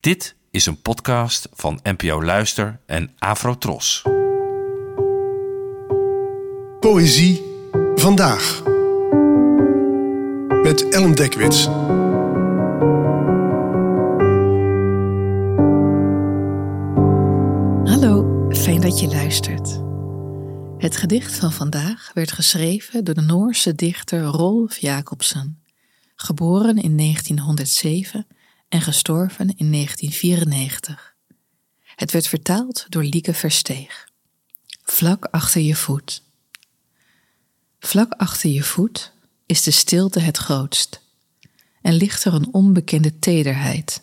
Dit is een podcast van NPO Luister en Afrotros. Poëzie vandaag. Met Ellen Dekwits. Hallo, fijn dat je luistert. Het gedicht van vandaag werd geschreven door de Noorse dichter Rolf Jacobsen, geboren in 1907 en gestorven in 1994. Het werd vertaald door Lieke Versteeg. Vlak achter je voet. Vlak achter je voet is de stilte het grootst en ligt er een onbekende tederheid,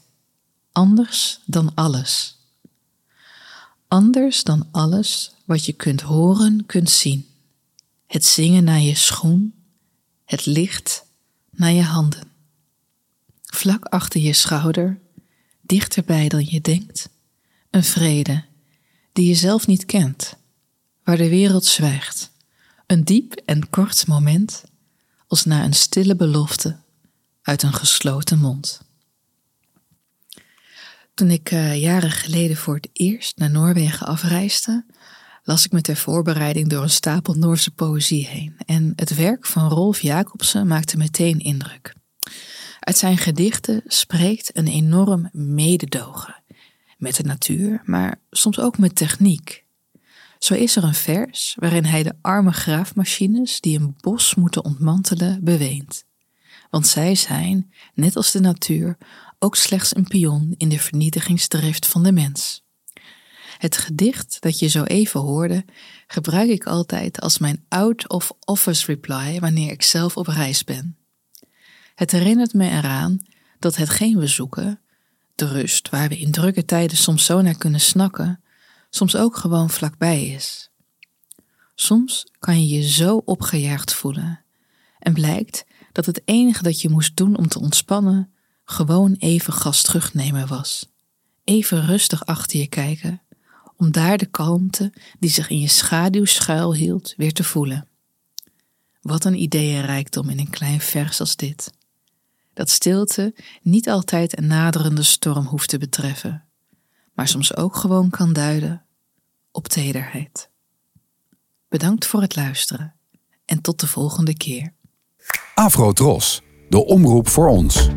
anders dan alles. Anders dan alles wat je kunt horen, kunt zien. Het zingen naar je schoen, het licht naar je handen. Vlak achter je schouder, dichterbij dan je denkt, een vrede die je zelf niet kent, waar de wereld zwijgt. Een diep en kort moment, als na een stille belofte uit een gesloten mond. Toen ik uh, jaren geleden voor het eerst naar Noorwegen afreisde, las ik me ter voorbereiding door een stapel Noorse poëzie heen. En het werk van Rolf Jacobsen maakte meteen indruk. Uit zijn gedichten spreekt een enorm mededogen met de natuur, maar soms ook met techniek. Zo is er een vers waarin hij de arme graafmachines die een bos moeten ontmantelen beweent. Want zij zijn, net als de natuur, ook slechts een pion in de vernietigingsdrift van de mens. Het gedicht dat je zo even hoorde, gebruik ik altijd als mijn out of office reply wanneer ik zelf op reis ben. Het herinnert me eraan dat hetgeen we zoeken, de rust waar we in drukke tijden soms zo naar kunnen snakken, soms ook gewoon vlakbij is. Soms kan je je zo opgejaagd voelen en blijkt dat het enige dat je moest doen om te ontspannen gewoon even gas terugnemen was. Even rustig achter je kijken, om daar de kalmte die zich in je schaduw schuilhield weer te voelen. Wat een ideeënrijkdom in een klein vers als dit. Dat stilte niet altijd een naderende storm hoeft te betreffen, maar soms ook gewoon kan duiden op tederheid. Bedankt voor het luisteren en tot de volgende keer. Afro Tros, de omroep voor ons.